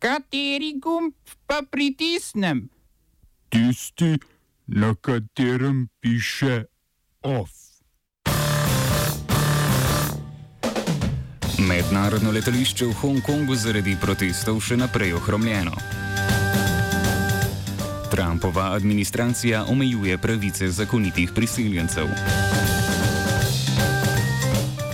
Kateri gumb pa pritisnem? Tisti, na katerem piše OF. Mednarodno letališče v Hongkongu zaradi protestov še naprej ohromljeno. Trumpova administracija omejuje pravice zakonitih priseljencev.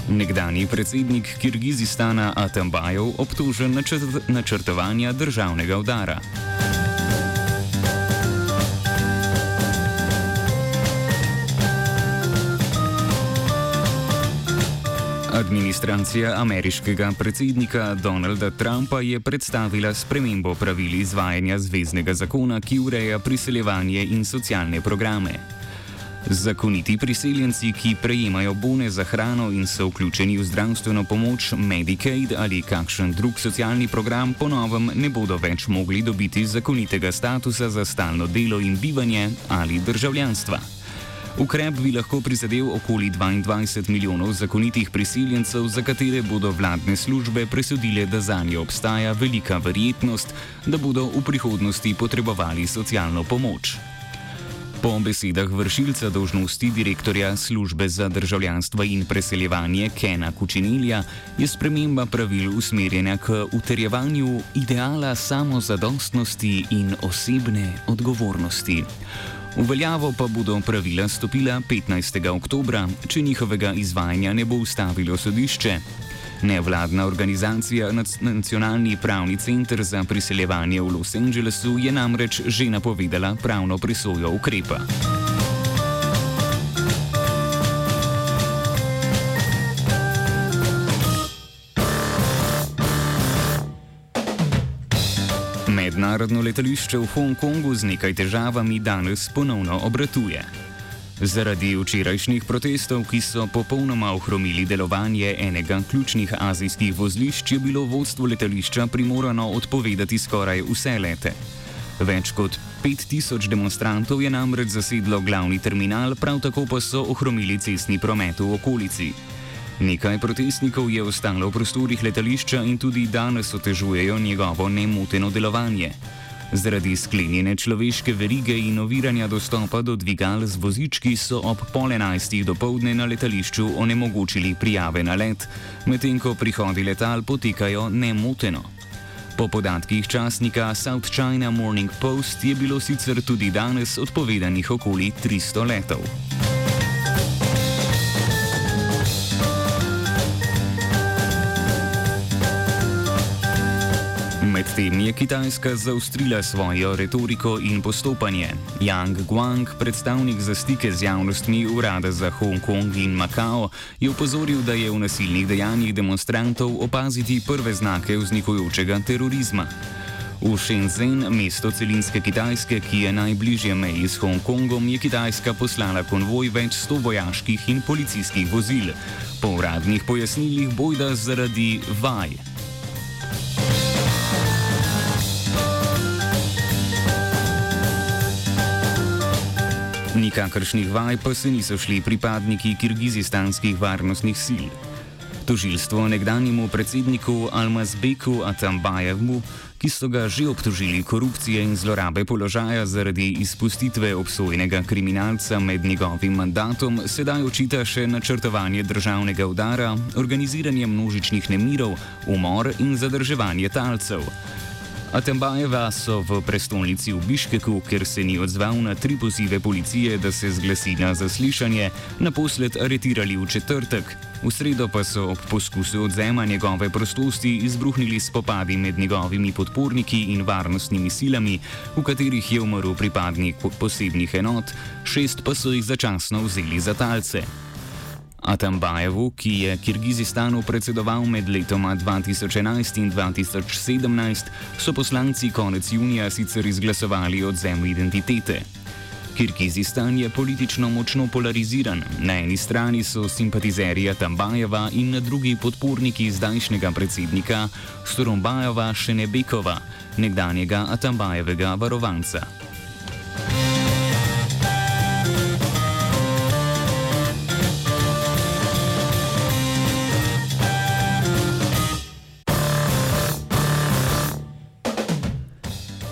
Nekdani predsednik Kirgizistana Atambajev obtožen načrt načrtovanja državnega udara. Administracija ameriškega predsednika Donalda Trumpa je predstavila spremembo pravil izvajanja zvezdnega zakona, ki ureja priseljevanje in socialne programe. Zakoniti priseljenci, ki prejemajo bone za hrano in so vključeni v zdravstveno pomoč, Medicaid ali kakšen drug socialni program, ponovem ne bodo več mogli dobiti zakonitega statusa za stalno delo in bivanje ali državljanstva. Ukrep bi lahko prizadel okoli 22 milijonov zakonitih priseljencev, za katere bodo vladne službe presodile, da za nje obstaja velika verjetnost, da bodo v prihodnosti potrebovali socialno pomoč. Po besedah vršilca dožnosti direktorja službe za državljanstvo in preseljevanje Kena Kučinilja je sprememba pravil usmerjena k utrjevanju ideala samozadostnosti in osebne odgovornosti. V veljavo pa bodo pravila stopila 15. oktober, če njihovega izvajanja ne bo ustavilo sodišče. Nevladna organizacija Nacionalni pravni center za priseljevanje v Los Angelesu je namreč že napovedala pravno presojo ukrepa. Mednarodno letališče v Hongkongu z nekaj težavami danes ponovno obratuje. Zaradi včerajšnjih protestov, ki so popolnoma ohromili delovanje enega ključnih azijskih vozlišč, je bilo vodstvo letališča primorano odpovedati skoraj vse lete. Več kot 5000 demonstrantov je namreč zasedlo glavni terminal, prav tako pa so ohromili cestni promet v okolici. Nekaj protestnikov je ostalo v prostorih letališča in tudi danes otežujejo njegovo nemoteno delovanje. Zaradi sklenjene človeške verige in oviranja dostopa do dvigal z vozički so ob pol enajstih dopoledne na letališču onemogočili prijave na let, medtem ko prihodi letal potekajo nemoteno. Po podatkih časnika South China Morning Post je bilo sicer tudi danes odpovedanih okoli 300 letov. Medtem je Kitajska zaustrila svojo retoriko in postopanje. Yang Guang, predstavnik za stike z javnostmi Urada za Hongkong in Makao, je upozoril, da je v nasilnih dejanjih demonstrantov opaziti prve znake vznikajočega terorizma. V Shenzhen, mesto celinske Kitajske, ki je najbližje meji s Hongkongom, je Kitajska poslala konvoj več sto vojaških in policijskih vozil. Po uradnih pojasnilih bojda zaradi vaj. Nikakršnih vaj pa se niso šli pripadniki kirgizistanskih varnostnih sil. Tožilstvo nekdanjemu predsedniku Almazbeku Atambajevu, ki so ga že obtožili korupcije in zlorabe položaja zaradi izpustitve obsojenega kriminalca med njegovim mandatom, sedaj očita še načrtovanje državnega udara, organiziranje množičnih nemirov, umor in zadrževanje talcev. Atembajeva so v prestolnici v Biškeku, ker se ni odzval na tri pozive policije, da se zglasi na zaslišanje, naposled aretirali v četrtek. V sredo pa so ob poskusu odzema njegove prostosti izbruhnili spopadi med njegovimi podporniki in varnostnimi silami, v katerih je umrl pripadnik posebnih enot, šest pa so jih začasno vzeli za talce. Atambajevu, ki je Kirgizistanu predsedoval med letoma 2011 in 2017, so poslanci konec junija sicer izglasovali odzem identitete. Kirgizistan je politično močno polariziran. Na eni strani so simpatizerji Atambajeva in na drugi podporniki zdajšnjega predsednika Strombajeva Šenebekova, nekdanjega Atambajevega varovanca.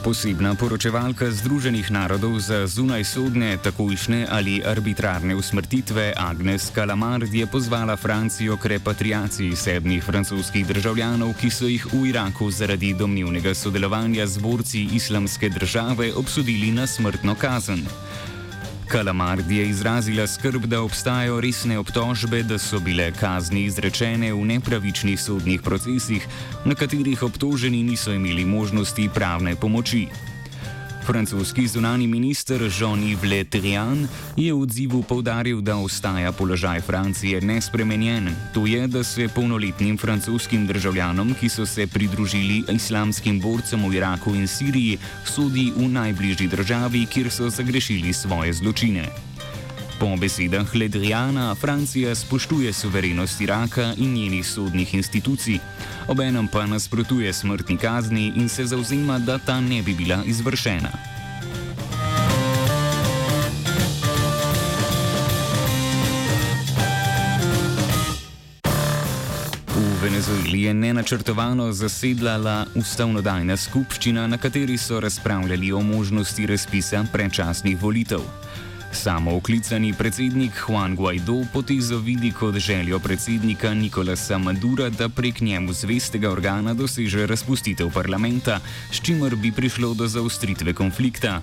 Posebna poročevalka Združenih narodov za zunajsodne, takojšnje ali arbitrarne usmrtitve Agnes Kalamard je pozvala Francijo k repatriaciji sedmih francoskih državljanov, ki so jih v Iraku zaradi domnevnega sodelovanja z borci islamske države obsodili na smrtno kazen. Kalamard je izrazila skrb, da obstajajo resne obtožbe, da so bile kazni izrečene v nepravičnih sodnih procesih, na katerih obtoženi niso imeli možnosti pravne pomoči. Francoski zunani minister Jean-Yves Le Drian je v odzivu povdaril, da ostaja položaj Francije nespremenjen. To je, da se polnoletnim francoskim državljanom, ki so se pridružili islamskim borcem v Iraku in Siriji, sodi v najbližji državi, kjer so zagrešili svoje zločine. Po besedah Ledrijana, Francija spoštuje suverenost Iraka in njenih sodnih institucij, obenem pa nasprotuje smrtni kazni in se zauzema, da ta ne bi bila izvršena. V Venezueli je nenačrtovano zasedala ustavnodajna skupščina, na kateri so razpravljali o možnosti razpisa predčasnih volitev. Samo oklicani predsednik Juan Guaido potezo vidi kot željo predsednika Nikolasa Madura, da prek njemu zvestega organa doseže razpustitev parlamenta, s čimer bi prišlo do zaustritve konflikta.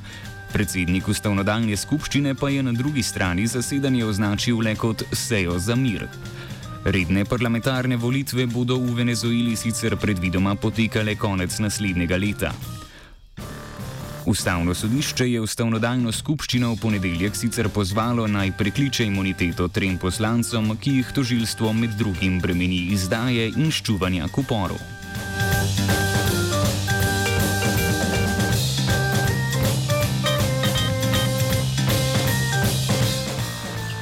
Predsednik ustavnodalne skupščine pa je na drugi strani zasedanje označil le kot sejo za mir. Redne parlamentarne volitve bodo v Venezueli sicer predvidoma potekale konec naslednjega leta. Ustavno sodišče je ustavnodajno skupščino v ponedeljek sicer pozvalo naj prekliče imuniteto trem poslancom, ki jih tožilstvo med drugim bremeni izdaje in ščuvanja kuporov.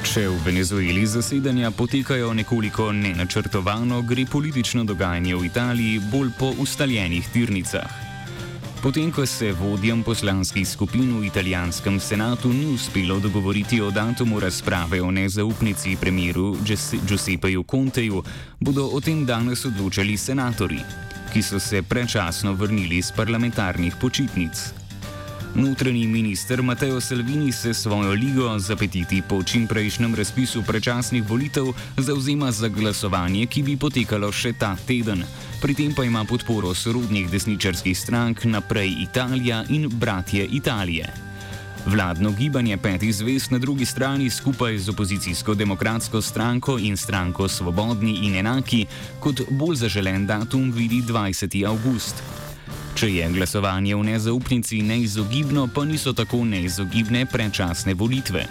Če v Venezueli zasedanja potekajo nekoliko nenačrtovano, gre politično dogajanje v Italiji bolj po ustaljenih tirnicah. Potem, ko se vodjem poslanskih skupin v italijanskem senatu ni uspelo dogovoriti o datumu razprave o nezaupnici premjeru Giuseppeju Conteju, bodo o tem danes odločali senatori, ki so se prečasno vrnili iz parlamentarnih počitnic. Notranji minister Mateo Salvini se svojo ligo za petiti po čimprejšnjem razpisu prečasnih volitev zauzema za glasovanje, ki bi potekalo še ta teden. Pri tem pa ima podporo sorodnih desničarskih strank Naprej Italija in Bratje Italije. Vladno gibanje petih zvest na drugi strani skupaj z opozicijsko demokratsko stranko in stranko Svobodni in enaki kot bolj zaželen datum vidi 20. august. Če je glasovanje v nezaupnici neizogibno, pa niso tako neizogibne predčasne volitve.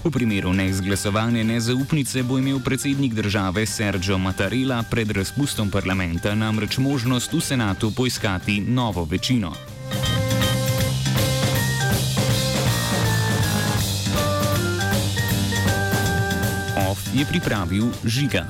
V primeru neizglasovane nezaupnice bo imel predsednik države Sergio Mattarella pred razpustom parlamenta namreč možnost v senatu poiskati novo večino. OF je pripravil žiga.